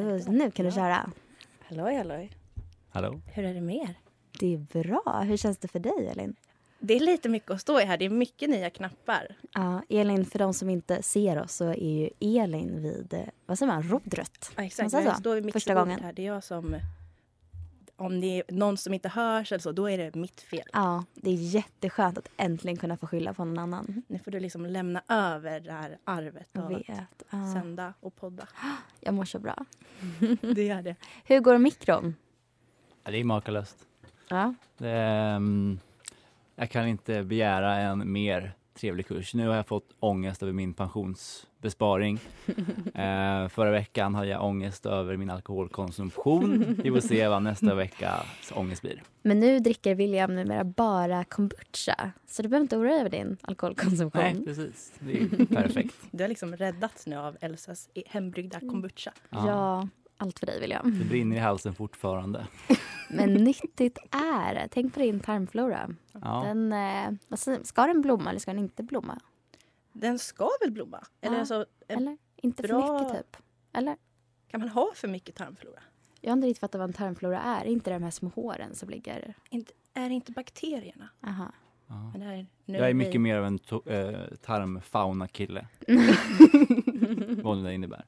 då, nu kan du köra. Halloj, halloj. Hallå? Hur är det med er? Det är bra. Hur känns det för dig, Elin? Det är lite mycket att stå i här. Det är mycket nya knappar. Ja, Elin, för de som inte ser oss så är ju Elin vid, eh, vad säger man, rodret? Ja, exakt. Man säger Jag så? står vid Första mixerbordet gången. Här. Det är jag som... Om det är någon som inte hörs eller så, då är det mitt fel. Ja, det är jätteskönt att äntligen kunna få skylla på någon annan. Nu får du liksom lämna över det här arvet av att. Ja. sända och podda. Jag mår så bra. Det gör det. Hur går mikron? Ja, det är makalöst. Ja. Det, ehm, jag kan inte begära en mer trevlig kurs. Nu har jag fått ångest över min pensionsbesparing. eh, förra veckan hade jag ångest över min alkoholkonsumtion. Vi får se vad nästa veckas ångest blir. Men nu dricker William numera bara kombucha. Så du behöver inte oroa dig över din alkoholkonsumtion. Nej, precis. Det är perfekt. Du har liksom räddats nu av Elsas hembryggda kombucha. Ja. Allt för dig William. Det brinner i halsen fortfarande. Men nyttigt är. Tänk på din tarmflora. Ja. Den, eh, ska den blomma eller ska den inte blomma? Den ska väl blomma? Eller, Ja, alltså, en Eller inte för bra- mycket typ? Eller? Kan man ha för mycket tarmflora? Jag har inte riktigt fattat vad en tarmflora är. Inte de här små håren som ligger... Inte, är det inte bakterierna? Aha. Ja. Här, nu Jag är vi- mycket mer av en to- eh, tarmfauna-kille. Vad det innebär.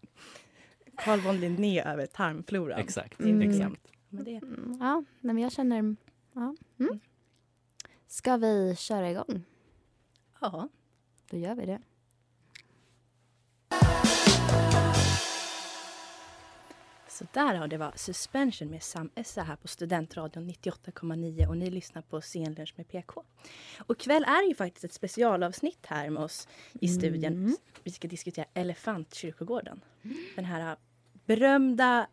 Carl von Linné över tarmfloran. Exakt. Mm. exakt. Det, Mm, Ja, nej, men jag känner... Ja. Mm. Ska vi köra igång? ja. Då gör vi det. Så där har det var Suspension med Sam Essa här på Studentradion 98,9 och ni lyssnar på Scenlunch med PK. Och ikväll är ju faktiskt ett specialavsnitt här med oss i studion. Mm. Vi ska diskutera Elefantkyrkogården. Den här berömda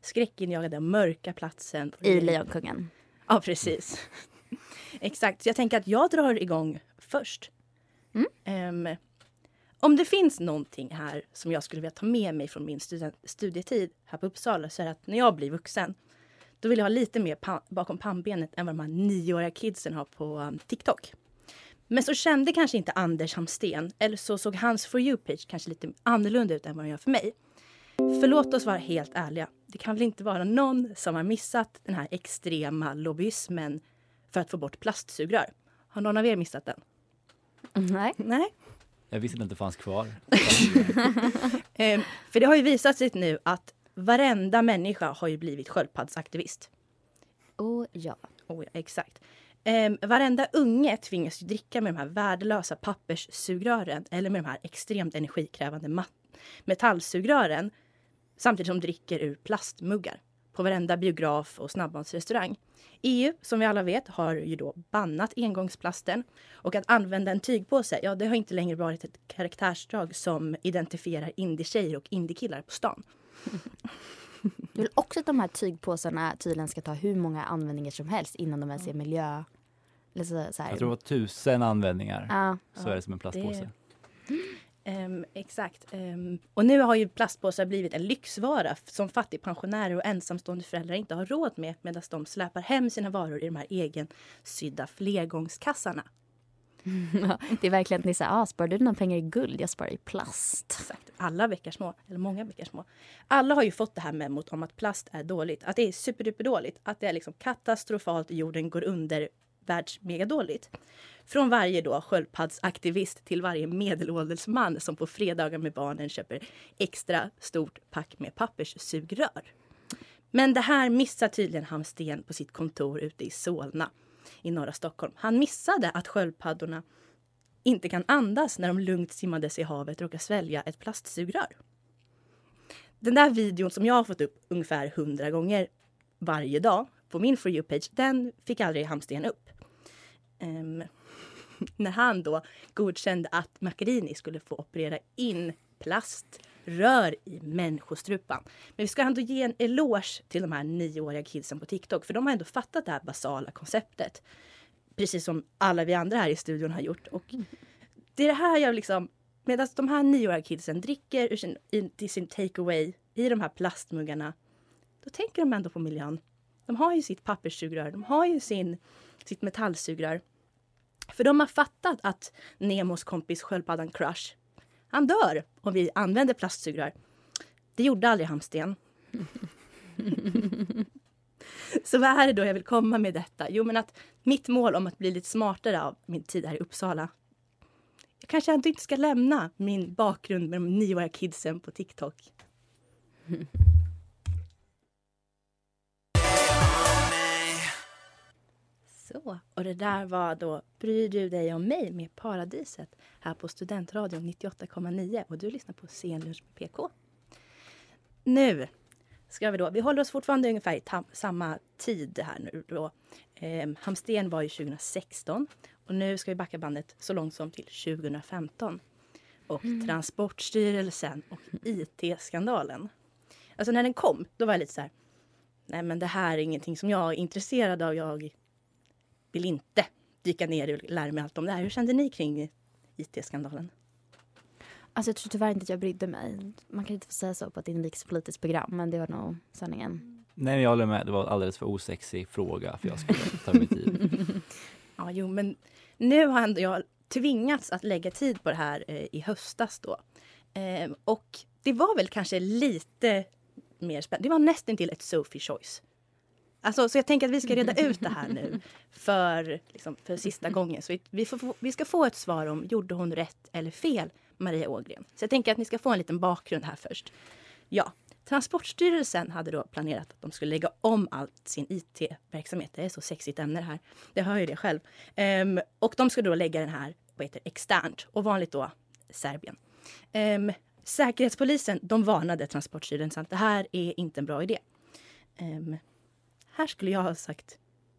skräckinjagade mörka platsen. I Lejonkungen. Ja, precis. Exakt. Så jag tänker att jag drar igång först. Mm. Ehm, om det finns någonting här som jag skulle vilja ta med mig från min student- studietid här på Uppsala så är det att när jag blir vuxen då vill jag ha lite mer pa- bakom pannbenet än vad de här nioåriga kidsen har på um, TikTok. Men så kände kanske inte Anders Hamsten eller så såg hans For You-page kanske lite annorlunda ut än vad den gör för mig. För låt oss vara helt ärliga. Det kan väl inte vara någon som har missat den här extrema lobbyismen för att få bort plastsugrör. Har någon av er missat den? Nej. Nej. Jag visste inte att det fanns kvar. Ehm, för det har ju visat sig nu att varenda människa har ju blivit sköldpaddsaktivist. Oh, ja. Oh, ja, exakt. Um, varenda unge tvingas ju dricka med de här värdelösa papperssugrören eller med de här extremt energikrävande metallsugrören samtidigt som de dricker ur plastmuggar på varenda biograf och snabbmatsrestaurang. EU, som vi alla vet, har ju då bannat engångsplasten och att använda en tygpåse, ja det har inte längre varit ett karaktärsdrag som identifierar indietjejer och indiekillar på stan. Du vill också att de här tygpåsarna tydligen ska ta hur många användningar som helst innan de ens är miljö... Eller så, så här. Jag tror det var tusen användningar. Ja. Så är det som en plastpåse. Ehm, exakt. Ehm, och nu har ju plastpåsar blivit en lyxvara som fattigpensionärer och ensamstående föräldrar inte har råd med medan de släpar hem sina varor i de här egensydda flergångskassarna. det är verkligen att ni säger, ah, sparar du dina pengar i guld? Jag sparar i plast. Exakt. Alla bäckar små, eller många bäckar små. Alla har ju fått det här memot om att plast är dåligt. Att det är superduper dåligt. Att det är liksom katastrofalt, jorden går under, världsmegadåligt. Från varje då sköldpaddsaktivist till varje medelålders man som på fredagar med barnen köper extra stort pack med papperssugrör. Men det här missar tydligen Hamsten på sitt kontor ute i Solna i norra Stockholm. Han missade att sköldpaddorna inte kan andas när de lugnt simmandes i havet råkar svälja ett plastsugrör. Den där videon som jag har fått upp ungefär hundra gånger varje dag på min For You-page, den fick aldrig Hamsten upp. Ehm, när han då godkände att Macchiarini skulle få operera in plaströr i människostrupan. Men vi ska ändå ge en eloge till de här nioåriga kidsen på TikTok för de har ändå fattat det här basala konceptet. Precis som alla vi andra här i studion har gjort. Och det är det här jag liksom... Medan de här nioåriga kidsen dricker ur sin, i, till sin takeaway i de här plastmuggarna. Då tänker de ändå på miljön. De har ju sitt papperssugrör, de har ju sin, sitt metallsugrör. För de har fattat att Nemos kompis sköldpaddan Crush, han dör om vi använder plastsugrör. Det gjorde aldrig Hamsten. Så vad är det då jag vill komma med detta? Jo, men att mitt mål om att bli lite smartare av min tid här i Uppsala. Jag kanske ändå inte ska lämna min bakgrund med de nioåriga kidsen på TikTok. Så, och det där var då Bryr du dig om mig med Paradiset här på Studentradion 98,9 och du lyssnar på Scenlunch med PK. Nu ska vi då, vi håller oss fortfarande ungefär i tam, samma tid här nu då. Eh, Hamsten var ju 2016 och nu ska vi backa bandet så långt som till 2015. Och Transportstyrelsen och IT-skandalen. Alltså när den kom, då var jag lite så här, nej men det här är ingenting som jag är intresserad av. Jag vill inte dyka ner och lära mig allt om det här. Hur kände ni kring IT-skandalen? Alltså jag tror tyvärr inte att jag brydde mig. Man kan inte få säga så på ett inrikespolitiskt program, men det var nog sanningen. Nej, men jag håller med. Det var en alldeles för osexig fråga för jag skulle ta mig tid. Ja, jo, men nu har ändå jag tvingats att lägga tid på det här eh, i höstas då. Eh, och det var väl kanske lite mer spännande. Det var nästan till ett Sophie choice. Alltså, så jag tänker att vi ska reda ut det här nu för, liksom, för sista gången. Så vi, vi, får, vi ska få ett svar om gjorde hon rätt eller fel, Maria Ågren. Så jag tänker att ni ska få en liten bakgrund här först. Ja, Transportstyrelsen hade då planerat att de skulle lägga om allt sin IT-verksamhet. Det är så sexigt ämne det här. Jag hör ju det själv. Ehm, och de skulle då lägga den här vad heter, externt och vanligt då Serbien. Ehm, Säkerhetspolisen de varnade Transportstyrelsen att det här är inte en bra idé. Ehm, här skulle jag ha sagt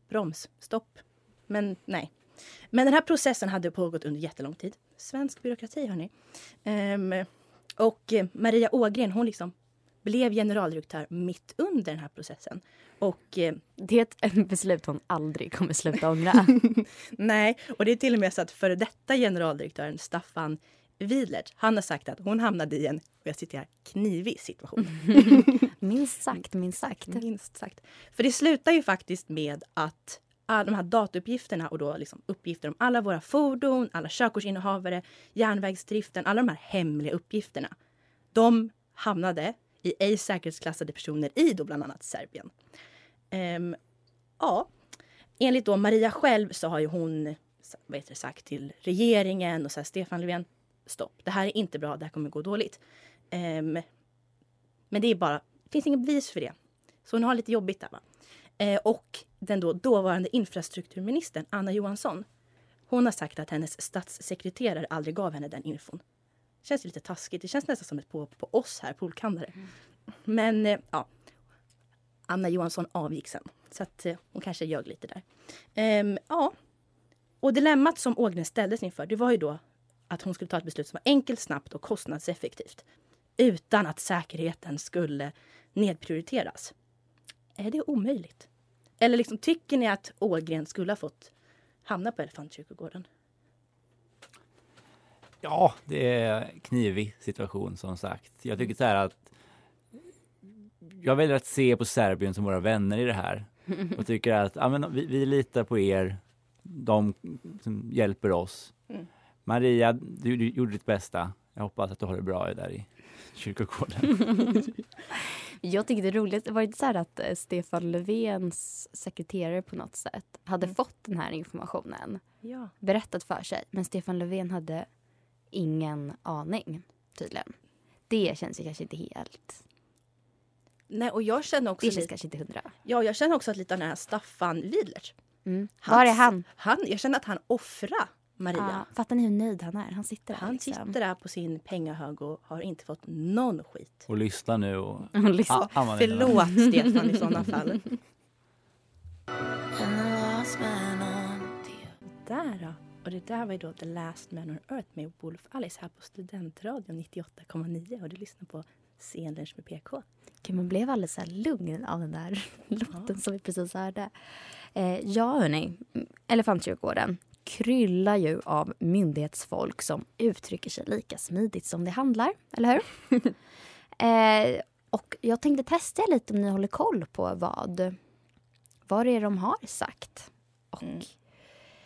broms, stopp. Men nej. Men den här processen hade pågått under jättelång tid. Svensk byråkrati, hörni. Um, och eh, Maria Ågren, hon liksom blev generaldirektör mitt under den här processen. Och, eh, det är ett beslut hon aldrig kommer sluta ångra. nej, och det är till och med så att före detta generaldirektören Staffan Widlert, han har sagt att hon hamnade i en, och jag citerar, knivig situation. minst sagt, minst sagt. Minst sagt. För det slutar ju faktiskt med att alla de här datauppgifterna och då liksom uppgifter om alla våra fordon, alla körkortsinnehavare, järnvägsdriften, alla de här hemliga uppgifterna. De hamnade i ej säkerhetsklassade personer i då bland annat Serbien. Um, ja, enligt då Maria själv så har ju hon vad heter det, sagt till regeringen och så här, Stefan Löfven, stopp, det här är inte bra, det här kommer gå dåligt. Um, men det är bara, finns inget bevis för det. Så hon har lite jobbigt där. Va? Eh, och den då dåvarande infrastrukturministern Anna Johansson. Hon har sagt att hennes statssekreterare aldrig gav henne den infon. Det känns lite taskigt. Det känns nästan som ett påhopp på oss här, poolkandare. Mm. Men eh, ja, Anna Johansson avgick sen. Så att eh, hon kanske ljög lite där. Ehm, ja, och dilemmat som Ågren ställdes inför det var ju då att hon skulle ta ett beslut som var enkelt, snabbt och kostnadseffektivt. Utan att säkerheten skulle nedprioriteras. Är det omöjligt? Eller liksom, tycker ni att Ågren skulle ha fått hamna på Elefantkyrkogården? Ja, det är knivig situation som sagt. Jag tycker så här att jag väljer att se på Serbien som våra vänner i det här och tycker att ja, men vi, vi litar på er. De som hjälper oss. Mm. Maria, du, du, gjorde ditt bästa. Jag hoppas att du har det bra där i kyrkogården. Jag tycker det roligt. Det var inte så här att eh, Stefan Löfvens sekreterare på något sätt hade mm. fått den här informationen. Ja. Berättat för sig. Men Stefan Löfven hade ingen aning tydligen. Det känns ju kanske inte helt... Nej, och jag känner också... Det känns lite, kanske inte hundra. Ja, jag känner också att lite den här Staffan Widlert. Mm. Var är han? han? Jag känner att han offrar Maria. Ja, fattar ni hur nöjd han är? Han sitter där Han liksom. sitter där på sin pengahög och har inte fått någon skit. Och lyssna nu och Och lyssna. a- använda dina- Förlåt Stefan i sådana fall. Där då. Och det där var ju då The Last Man on Earth med Wolf Alice här på Studentradion 98,9 och du lyssnar på Scenlunch med PK. Gud, man blev alldeles så här lugn av den där låten som vi precis hörde. Eh, ja, hörni. Elefantkyrkogården kryllar ju av myndighetsfolk som uttrycker sig lika smidigt som det handlar, eller hur? eh, och jag tänkte testa lite om ni håller koll på vad, vad det är de har sagt. Och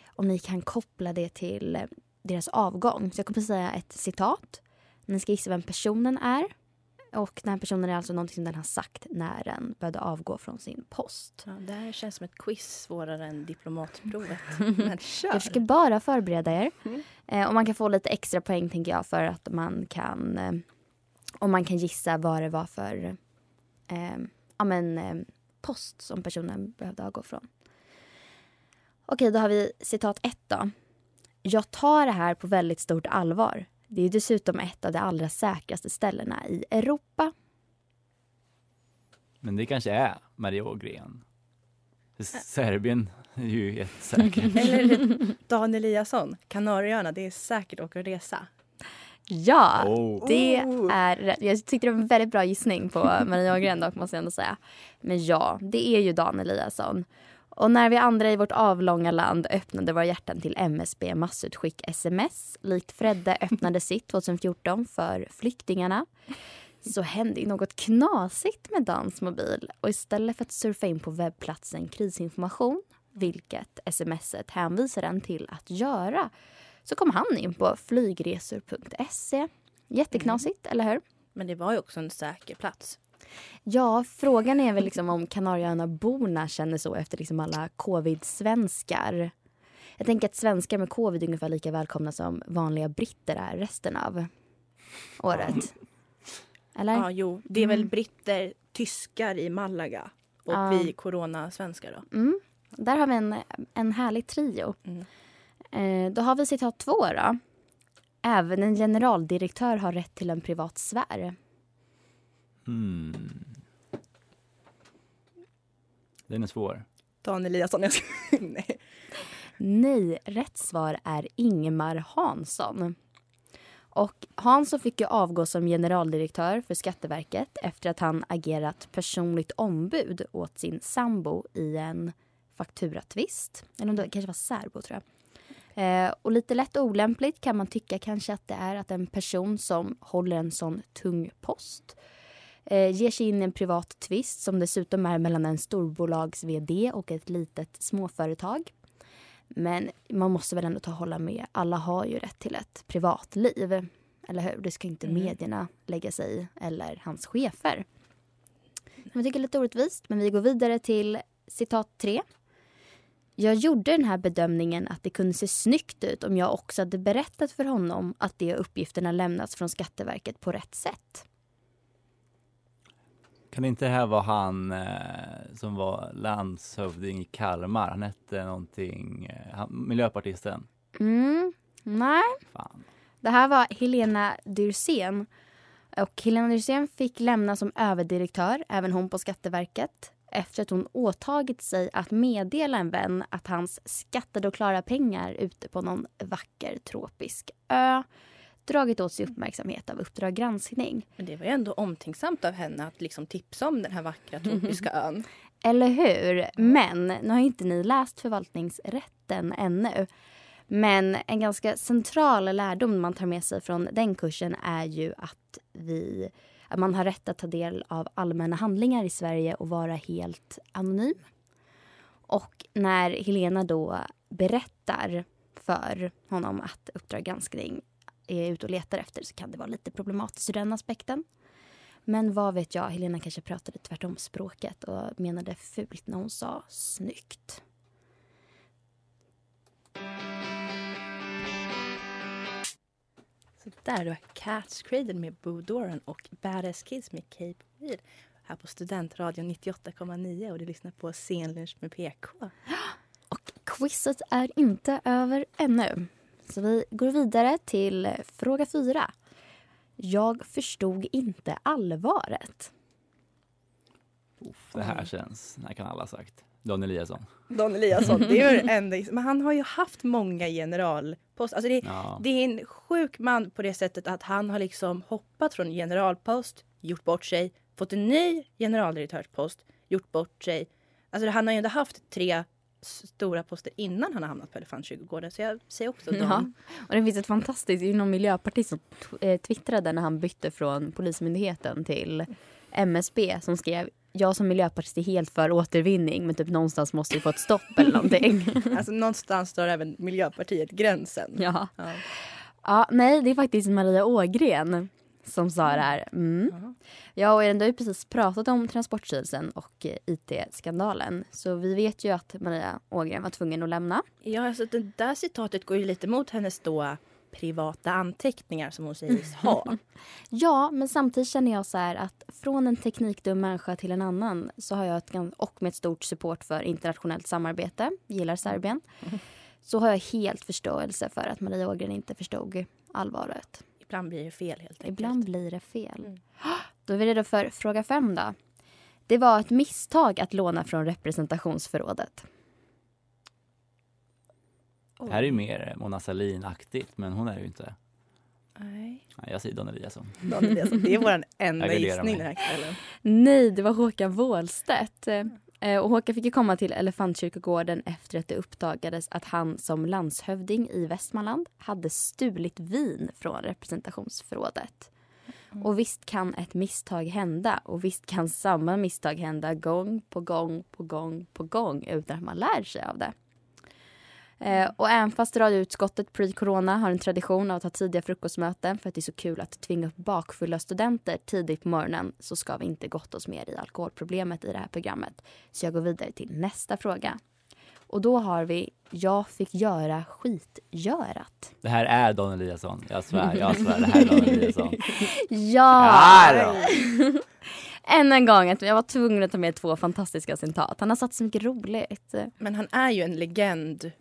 om ni kan koppla det till deras avgång. Så jag kommer säga ett citat. Ni ska gissa vem personen är. Och den här personen är alltså någonting som den har sagt när den började avgå från sin post. Ja, det här känns som ett quiz svårare än diplomatprovet. Men kör! Jag försöker bara förbereda er. Eh, och man kan få lite extra poäng tänker jag för att man kan eh, om man kan gissa vad det var för eh, ja, men, eh, post som personen behövde avgå från. Okej, då har vi citat ett då. Jag tar det här på väldigt stort allvar. Det är dessutom ett av de allra säkraste ställena i Europa. Men det kanske är Maria Ågren. Serbien är ju jättesäkert. Eller Dan Eliasson, Kanarieöarna, det är säkert att åka och resa. Ja, Oh. det är. Jag tyckte det var en väldigt bra gissning på Maria Ågren dock måste jag ändå säga. Men ja, det är ju Dan Eliasson. Och när vi andra i vårt avlånga land öppnade våra hjärtan till MSB massutskick sms, likt Fredde öppnade sitt 2014 för flyktingarna, så hände något knasigt med Dans mobil. Och istället för att surfa in på webbplatsen krisinformation, vilket smset hänvisar den till att göra, så kom han in på flygresor.se. Jätteknasigt, eller hur? Men det var ju också en säker plats. Ja, frågan är väl liksom om Kanarieöarna-borna känner så efter liksom alla covid-svenskar. Jag tänker att svenskar med covid är ungefär lika välkomna som vanliga britter är resten av året. Eller? Ja, jo. Det är väl Mm. britter, tyskar i Malaga och Ja. vi corona-svenskar då. Mm. Där har vi en, en härlig trio. Mm. Eh, då har vi citat två då. Även en generaldirektör har rätt till en privat sfär. Hmm. Den är svår. Dan Eliasson, jag ska... Nej. Nej, rätt svar är Ingemar Hansson. Och Hansson fick ju avgå som generaldirektör för Skatteverket efter att han agerat personligt ombud åt sin sambo i en fakturatvist. Eller om det kanske var särbo tror jag. Eh, och lite lätt olämpligt kan man tycka kanske att det är att en person som håller en sån tung post eh, ger sig in i en privat tvist som dessutom är mellan en storbolags vd och ett litet småföretag. Men man måste väl ändå ta hålla med. Alla har ju rätt till ett privatliv. Eller hur? Det ska inte Mm. medierna lägga sig i. Eller hans chefer. Jag tycker det är lite orättvist. Men vi går vidare till citat tre. Jag gjorde den här bedömningen att det kunde se snyggt ut om jag också hade berättat för honom att de uppgifterna lämnats från Skatteverket på rätt sätt. Kan inte det här vara han eh, som var landshövding i Kalmar? Han hette någonting, eh, han, miljöpartisten. Mm, nej. Fan. Det här var Helena Dyrsén. Och Helena Dyrsén fick lämna som överdirektör, även hon på Skatteverket efter att hon åtagit sig att meddela en vän att hans skattade och klara pengar ute på någon vacker tropisk ö dragit åt sig uppmärksamhet av Uppdrag granskning. Men det var ju ändå omtänksamt av henne att liksom tipsa om den här vackra tropiska ön. Eller hur? Men nu har inte ni läst förvaltningsrätten ännu. Men en ganska central lärdom man tar med sig från den kursen är ju att, vi, att man har rätt att ta del av allmänna handlingar i Sverige och vara helt anonym. Och när Helena då berättar för honom att Uppdrag granskning är ute och letar efter så kan det vara lite problematiskt ur den aspekten. Men vad vet jag, Helena kanske pratade tvärtom språket och menade fult när hon sa snyggt. Så där var Cats Cradle med Boo Doran och Badass Kids med Cape Wheel. Här på Studentradion 98,9 och du lyssnar på Scenlunch med PK. Och quizet är inte över ännu. Så vi går vidare till fråga fyra. Jag förstod inte allvaret. Det här känns, det här kan alla ha sagt. Don Eliasson. Don Eliasson, det är enda. Men han har ju haft många generalposter. Alltså det, Ja. det är en sjuk man på det sättet att han har liksom hoppat från generalpost, gjort bort sig, fått en ny generaldirektörspost, gjort bort sig. Alltså han har ju ändå haft tre stora poster innan han har hamnat på Elefantkyrkogården. Så jag säger också Don. Ja. Och det finns ett fantastiskt, det är någon miljöpartist som eh, twittrade när han bytte från Polismyndigheten till MSB som skrev jag som miljöpartist är helt för återvinning men typ någonstans måste vi få ett stopp eller någonting. Alltså någonstans står även Miljöpartiet gränsen. ja. Ja. ja, nej det är faktiskt Maria Ågren som sa det här. Mm. Ja, och Elin, du har ju precis pratat om Transportstyrelsen och eh, IT-skandalen. Så vi vet ju att Maria Ågren var tvungen att lämna. Ja, alltså det där citatet går ju lite mot hennes då privata anteckningar som hon sägs ha. Ja, men samtidigt känner jag så här att från en teknikdum människa till en annan så har jag ett, och med ett stort support för internationellt samarbete, gillar Serbien, så har jag helt förståelse för att Maria Ågren inte förstod allvaret. Ibland blir det fel helt enkelt. Ibland blir det fel. Då är vi redo för fråga fem då. Det var ett misstag att låna från representationsförrådet. Det här är ju mer Mona Sahlin-aktigt, men hon är ju inte. Nej. Nej, jag säger Don Eliasson. Don Eliasson, det är vår enda gissning mig. den här kvällen. Nej, det var Håkan Wåhlstedt. Eh, Och Håkan fick ju komma till Elefantkyrkogården efter att det uppdagades att han som landshövding i Västmanland hade stulit vin från representationsförrådet. Och visst kan ett misstag hända och visst kan samma misstag hända gång på gång på gång på gång utan att man lär sig av det. Eh, och även fast radioutskottet pre-corona har en tradition av att ha tidiga frukostmöten för att det är så kul att tvinga upp bakfulla studenter tidigt på morgonen så ska vi inte gotta oss mer i alkoholproblemet i det här programmet. Så jag går vidare till nästa fråga. Och då har vi Jag fick göra skitgörat. Det här är Don Eliasson. Jag svär, jag svär. Det här är Don Eliasson. Ja! Än en gång, att jag var tvungen att ta med två fantastiska citat. Han har satt så mycket roligt. Men han är ju en legend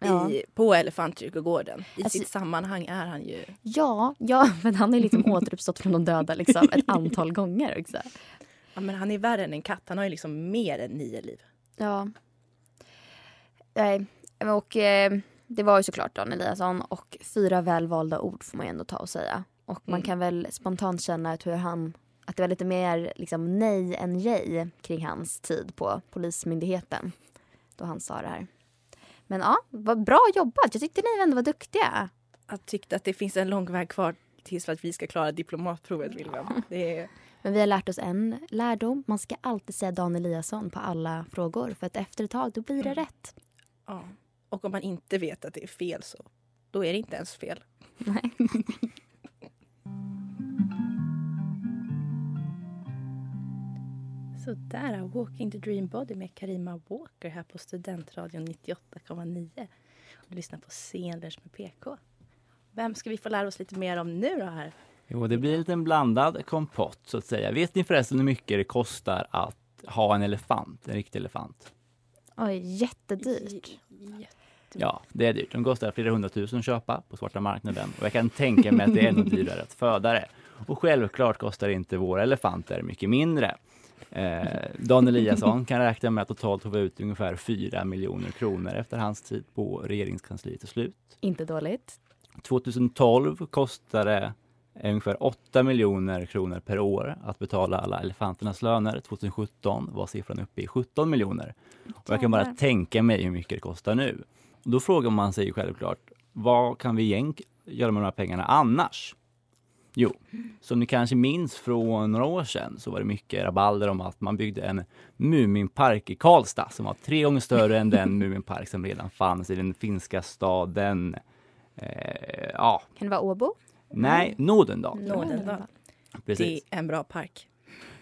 Ja. i, på Elefantkyrkogården. I Alltså- sitt sammanhang är han ju... Ja, ja, men han har liksom återuppstått från de döda liksom, ett antal gånger också. Ja, men han är värre än en katt. Han har ju liksom mer än nio liv. Ja. Nej, och eh, det var ju såklart Dan Eliasson och fyra välvalda ord får man ändå ta och säga. Och man Mm. kan väl spontant känna att hur han att det var lite mer liksom nej än jej kring hans tid på Polismyndigheten. Då han sa det här. Men ja, vad bra jobbat. Jag tyckte ni ändå var duktiga. Jag tyckte att det finns en lång väg kvar tills att vi ska klara diplomatprovet, William. Det är... Men vi har lärt oss en lärdom. Man ska alltid säga Dan Eliasson på alla frågor. För att efter ett tag, då blir det rätt. Ja. Och om man inte vet att det är fel så då är det inte ens fel. Nej. Så där, Walking the Dream Body med Karima Walker här på Studentradion 98,9. Du lyssnar på Scenlunch med PK. Vem ska vi få lära oss lite mer om nu då här? Jo, det blir en liten blandad kompott så att säga. Vet ni förresten hur mycket det kostar att ha en elefant, en riktig elefant? Oj, jättedyrt. Ja, det är dyrt. De kostar flera hundratusen att köpa på svarta marknaden och jag kan tänka mig att det är nog dyrare att föda det. Och självklart kostar inte våra elefanter mycket mindre. Eh, Dan Eliasson kan räkna med att totalt få ut ungefär 4 miljoner kronor efter hans tid på regeringskansliet till slut. Inte dåligt. 2012 kostade ungefär 8 miljoner kronor per år att betala alla elefanternas löner. 2017 var siffran uppe i 17 miljoner. Och jag kan bara tänka mig hur mycket det kostar nu. Och då frågar man sig självklart, vad kan vi göra med de här pengarna annars? Jo, som ni kanske minns från några år sedan så var det mycket rabalder om att man byggde en Muminpark i Karlstad som var tre gånger större än den Muminpark som redan fanns i den finska staden Eh, ja, Kan det vara Åbo? nej. Nådendal. Precis. Det är en bra park.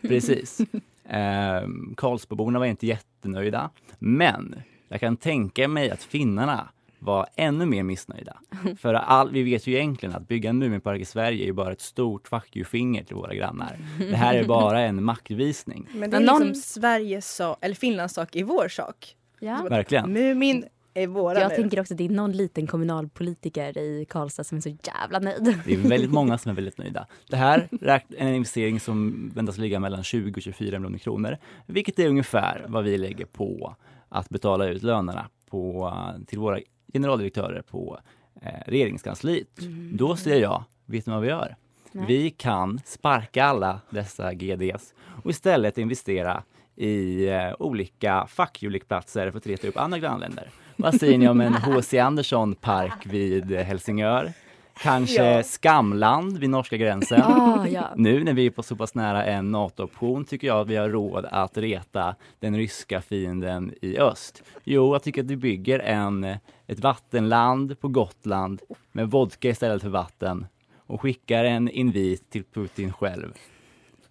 Precis. Eh, Karlsborna var inte jättenöjda, men jag kan tänka mig att finnarna var ännu mer missnöjda. För all, vi vet ju egentligen att bygga en Muminpark i Sverige är ju bara ett stort fuck you-finger till våra grannar. Det här är bara en maktvisning. Men det är någon- liksom Sveriges sak, eller Finlands sak i vår sak. Ja. Verkligen. Mumin är våra Jag nu. tänker också att det är någon liten kommunalpolitiker i Karlstad som är så jävla nöjd. Det är väldigt många som är väldigt nöjda. Det här är en investering som väntas ligga mellan 20 och 24 miljoner kronor, vilket är ungefär vad vi lägger på att betala ut lönerna på, till våra generaldirektörer på eh, regeringskansliet. Då säger jag, vet ni vad vi gör? Nej. Vi kan sparka alla dessa GDs och istället investera i eh, olika fackhjulikplatser för att reta upp andra grannländer. Vad säger ni om en H.C. Andersson park vid Helsingör? Kanske Ja. Skamland vid norska gränsen. Ah, ja. Nu när vi är på så pass nära en NATO-option tycker jag att vi har råd att reta den ryska fienden i öst. Jo, jag tycker att vi bygger en, ett vattenland på Gotland med vodka istället för vatten och skickar en invit till Putin själv.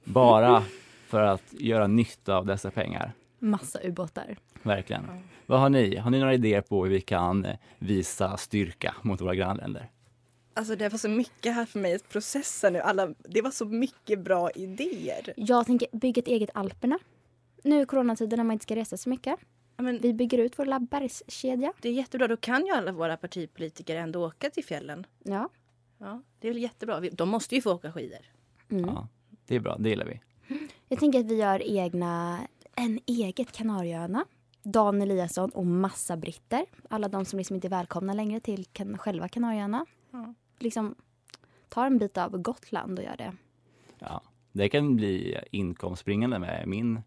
Bara för att göra nytta av dessa pengar. Massa ubåtar. Verkligen. Vad har ni? Har ni några idéer på hur vi kan eh, visa styrka mot våra grannländer? Alltså det var så mycket här för mig att processa nu. Alla, det var så mycket bra idéer. Jag tänker bygga ett eget Alperna. Nu i coronatiden när man inte ska resa så mycket. Vi bygger ut vår bergskedja. Det är jättebra. Då kan ju alla våra partipolitiker ändå åka till fjällen. Ja. Ja, det är väl jättebra. De måste ju få åka skidor. Mm. Ja, det är bra, det gillar vi. Jag tänker att vi gör egna, en eget Kanarieöarna. Dan Eliasson och massa britter. Alla de som liksom inte är välkomna längre till kan, själva Kanarieöarna. Ja. Liksom tar en bit av Gotland och gör det. Ja, det kan bli inkomstbringande med min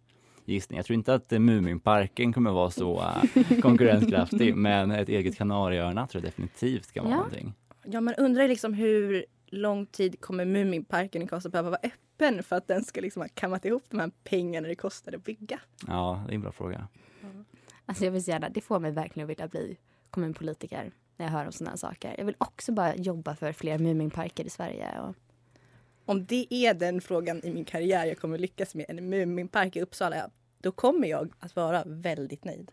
gissning. Jag tror inte att Muminparken kommer vara så eh, konkurrenskraftig, men ett eget Kanarieöarna tror jag definitivt kan vara Ja. någonting. Ja, man undrar liksom hur lång tid kommer Muminparken i Karlstad behöva vara öppen för att den ska liksom ha kammat ihop de här pengarna det kostar att bygga? Ja, det är en bra fråga. Alltså jag vill så gärna, det får mig verkligen att vilja bli kommunpolitiker när jag hör om sådana här saker. Jag vill också bara jobba för fler Muminparker i Sverige. Och... Om det är den frågan i min karriär jag kommer lyckas med, en Muminpark i Uppsala, då kommer jag att vara väldigt nöjd.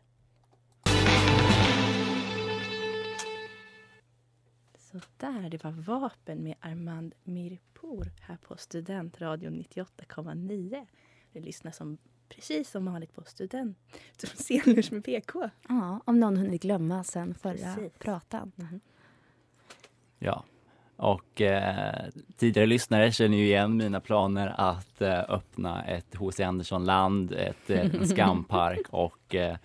Så där, det var Vapen med Armand Mirpour här på Studentradion 98,9. Du lyssnar som, precis som vanligt på Student, som Scenlunch med PK. Ja, om någon hunnit glömma sen förra Precis. pratan. Ja, och eh, tidigare lyssnare känner ju igen mina planer att eh, öppna ett H.C. Andersson-land, ett, eh, en skampark och eh,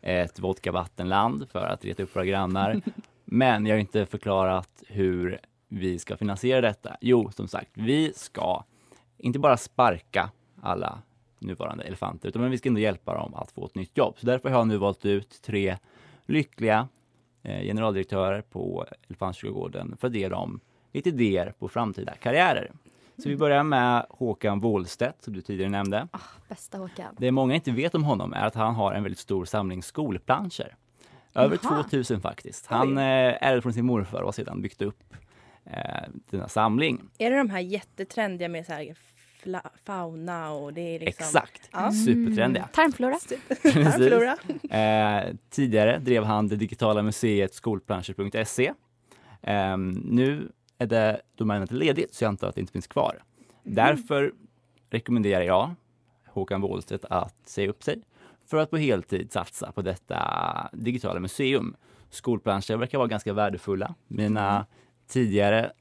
ett vodkavattenland för att reta upp våra grannar. Men jag har inte förklarat hur vi ska finansiera detta. Jo, som sagt, vi ska inte bara sparka alla nuvarande elefanter, utan men vi ska ändå hjälpa dem att få ett nytt jobb. Så därför har jag nu valt ut tre lyckliga eh, generaldirektörer på Elefantkyrkogården för att ge dem lite idéer på framtida karriärer. Så vi börjar med Håkan Wåhlstedt som du tidigare nämnde. Bästa Håkan. Det många inte vet om honom är att han har en väldigt stor samling skolplanscher. Över Jaha. 2000 faktiskt. Han eh, ärvde från sin morfar och har sedan byggt upp eh, denna samling. Är det de här jättetrendiga med så här fauna och det är liksom... Exakt, Ja. supertrendiga. Tarmflora. Tarmflora. Eh, tidigare drev han det digitala museet skolplanscher.se. Eh, nu är det domänet ledigt så jag antar att det inte finns kvar. Därför rekommenderar jag Håkan Wåhlstedt att säga upp sig för att på heltid satsa på detta digitala museum. Skolplanscher verkar vara ganska värdefulla. Mina tidigare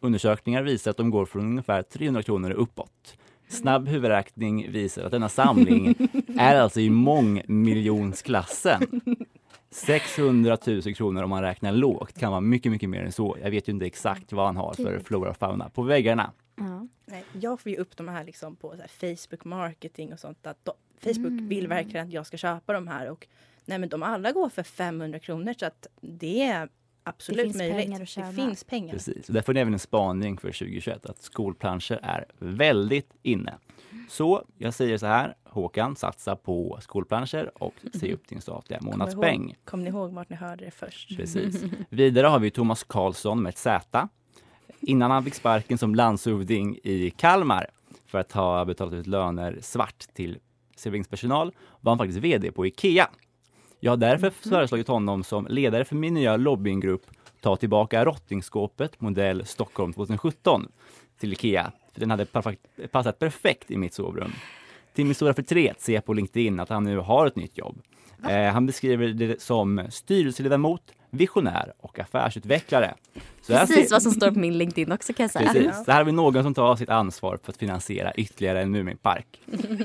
undersökningar visar att de går från ungefär 300 kronor uppåt. Snabb huvudräkning visar att denna samling är alltså i mångmiljonsklassen. 600 000 kronor om man räknar lågt kan vara mycket, mycket mer än så. Jag vet ju inte exakt vad han har för flora och fauna på väggarna. Nej, jag får ju upp de här liksom på så här Facebook marketing och sånt. Att de, Facebook Mm. vill verkligen att jag ska köpa de här. Och, nej, men de alla går för 500 kronor så att det är absolut finns möjligt. pengar att tjäna. Det finns pengar. Precis, och där får ni även en spaning för 2021 att skolplanscher är väldigt inne. Så jag säger så här, Håkan, satsa på skolplanscher och säg upp din statliga Kom månadspeng. ihåg, kom ni ihåg vart ni hörde det först? Precis. Vidare har vi Thomas Karlsson med ett Z. Innan han fick sparken som landshövding i Kalmar för att ha betalat ut löner svart till serveringspersonal var han faktiskt VD på IKEA. Jag har därför föreslagit honom som ledare för min nya lobbyinggrupp Ta tillbaka rottingskåpet modell Stockholm 2017 till IKEA. För den hade passat perfekt i mitt sovrum. Till min stora förtret ser jag på LinkedIn att han nu har ett nytt jobb. Eh, han beskriver det som styrelseledamot, visionär och affärsutvecklare. Så Precis ser- vad som står på min LinkedIn också kan jag säga. Precis, så här har vi någon som tar sitt ansvar för att finansiera ytterligare en Muminpark.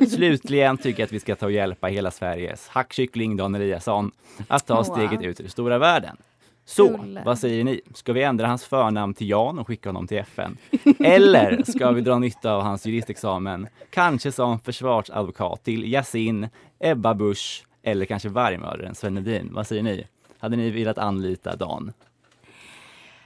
Slutligen tycker jag att vi ska ta och hjälpa hela Sveriges hackkyckling Dan Eliasson att ta steget ut i den stora världen. Så, vad säger ni? Ska vi ändra hans förnamn till Jan och skicka honom till FN? Eller ska vi dra nytta av hans juristexamen? Kanske som försvarsadvokat till Yasin, Ebba Busch eller kanske vargmördaren Sven Hedin. Vad säger ni? Hade ni velat anlita Dan?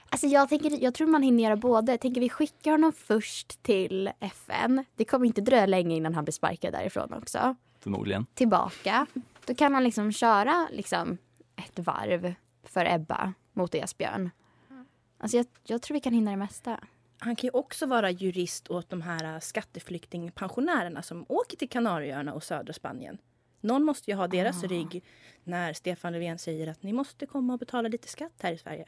Alltså jag, tänker, jag tror man hinner göra både. Tänker vi skickar honom först till FN. Det kommer inte dröja länge innan han blir sparkad därifrån också. Förmodligen. Tillbaka. Då kan han liksom köra liksom ett varv för Ebba mot Esbjörn. Alltså jag, jag tror vi kan hinna det mesta. Han kan ju också vara jurist åt de här skatteflyktingpensionärerna som åker till Kanarieöarna och södra Spanien. Någon måste ju ha deras Ah. rygg när Stefan Löfven säger att ni måste komma och betala lite skatt här i Sverige.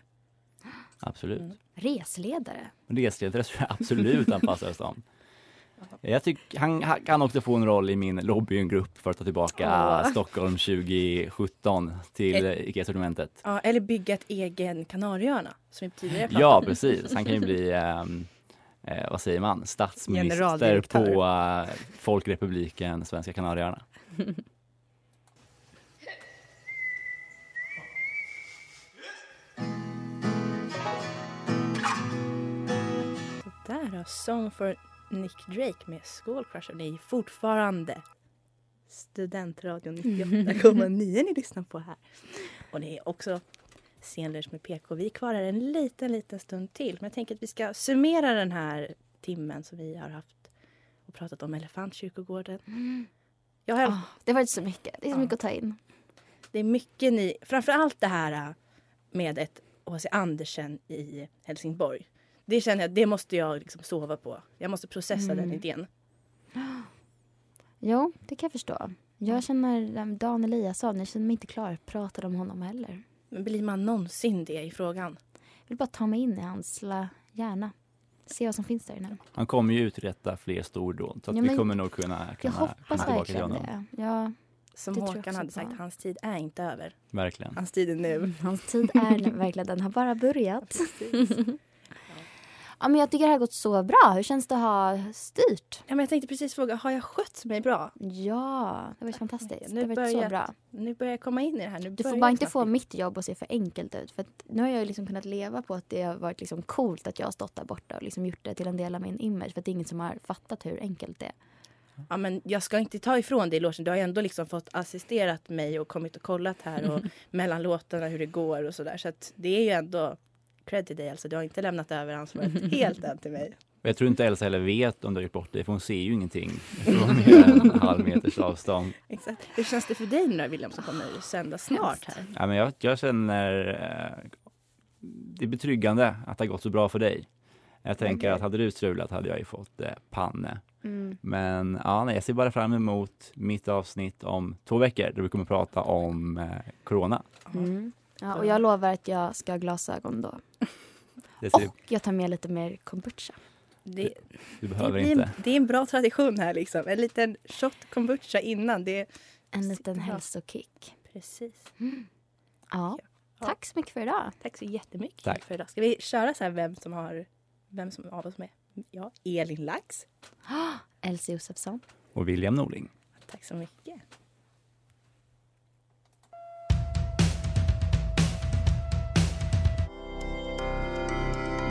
Absolut. Resledare. Resledare tror jag absolut han passar som. Jag tycker han, han kan också få en roll i min lobbygrupp för att ta tillbaka Åh. Stockholm 2017 till IKEA-sortimentet. Ja, eller bygga ett egen Kanarieöarna som vi tidigare pratade Ja, precis. Han kan ju bli, ehm, eh, vad säger man, statsminister på eh, Folkrepubliken Svenska Kanarieöarna. Då, Song for Nick Drake med School Crusher. Det är fortfarande Studentradion 98,9 ni lyssnar på här. Och det är också Scenlunch med PK. Vi är kvar här en liten, liten stund till. Men jag tänker att vi ska summera den här timmen som vi har haft och pratat om Elefantkyrkogården. Jag har, Ah, det har varit så mycket. Det är så Ja. mycket att ta in. Det är mycket ni, framförallt det här äh, med ett H.C. Andersen i Helsingborg. Det känner jag, det måste jag liksom sova på. Jag måste processa den Mm. idén. Jo, det kan jag förstå. Jag känner Dan Eliasson, jag känner mig inte klar att prata om honom heller. Men blir man någonsin det i frågan? Jag vill bara ta mig in i hans lilla hjärna. Se vad som finns där inne. Han kommer ju uträtta fler stordåd så att Ja, vi kommer nog kunna, Jag kunna hoppas komma tillbaka till verkligen honom. det. Ja, Som Det jag Håkan hade sagt, hans tid är inte över. Verkligen. Hans tid är nu. hans tid är verkligen, den har bara börjat. ja, men jag tycker det har gått så bra. Hur känns det att ha styrt? Ja, men jag tänkte precis fråga, har jag skött mig bra? Ja, det var fantastiskt. Nu det var så börjar- bra. Nu börjar jag komma in i det här. Nu Du får bara inte få mitt jobb att se för enkelt ut. För nu har jag liksom kunnat leva på att det har varit liksom coolt att jag har stått där borta och liksom gjort det till en del av min image. För att det är ingen som har fattat hur enkelt det är. Ja, men jag ska inte ta ifrån dig logen. Du har ändå liksom fått assisterat mig och kommit och kollat här och mellan låtarna hur det går och sådär. Så att det är ju ändå cred till dig. Alltså, du har inte lämnat över ansvaret helt än till mig. Jag tror inte Elsa heller vet om du har gjort bort dig för hon ser ju ingenting från mer än en halv meters avstånd. Exakt. Hur känns det för dig nu William som kommer sända snart här? Ja, men jag, jag känner eh, det är betryggande att det har gått så bra för dig. Jag tänker Okej. att hade du strulat hade jag ju fått eh, panne. Mm. Men ja, nej, jag ser bara fram emot mitt avsnitt om två veckor då vi kommer prata om eh, Corona. Mm. Ja, och jag lovar att jag ska ha glasögon då. Det Och jag tar med lite mer kombucha. Det, du det, behöver blir, inte. det är en bra tradition här liksom. En liten shot kombucha innan. Det En liten bra. hälsokick. Precis. Ja. Tack så mycket för idag. Tack så jättemycket Tack. för idag. Ska vi köra så här vem som har vem som av oss med? Ja, Elin Lax. Elsie Josefsson. Och William Norling. Tack så mycket.